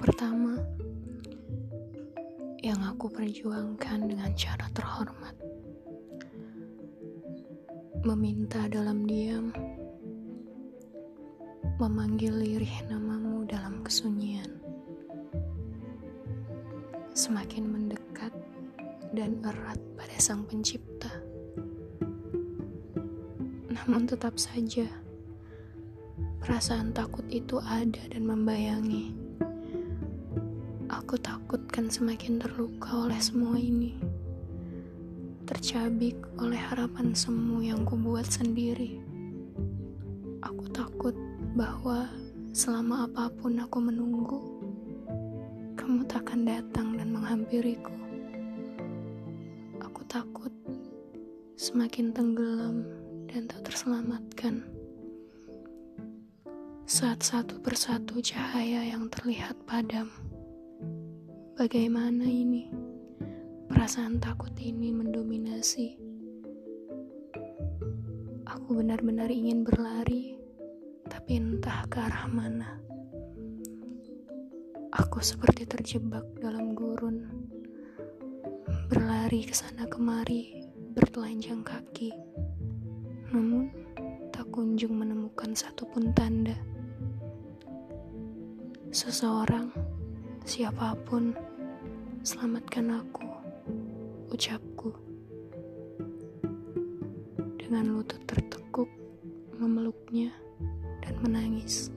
pertama yang aku perjuangkan dengan cara terhormat, meminta dalam diam, memanggil lirih namamu dalam kesunyian, semakin mendekat dan erat pada Sang Pencipta. Namun, tetap saja perasaan takut itu ada dan membayangi Aku takut kan semakin terluka oleh semua ini. Tercabik oleh harapan semu yang kubuat sendiri. Aku takut bahwa selama apa pun aku menunggu, kamu takkan datang dan menghampiriku. Aku takut semakin tenggelam dan tak terselamatkan. Saat satu persatu cahaya yang terlihat padam. Bagaimana ini? Perasaan takut ini mendominasi. Aku benar-benar ingin berlari, tapi entah ke arah mana. Aku seperti terjebak dalam gurun, berlari ke sana kemari, bertelanjang kaki. Namun, kunjung menemukan satupun tanda. Seseorang Siapa pun, selamatkan aku, ucapku. Dengan lutut tertekuk, memeluknya, dan menangis.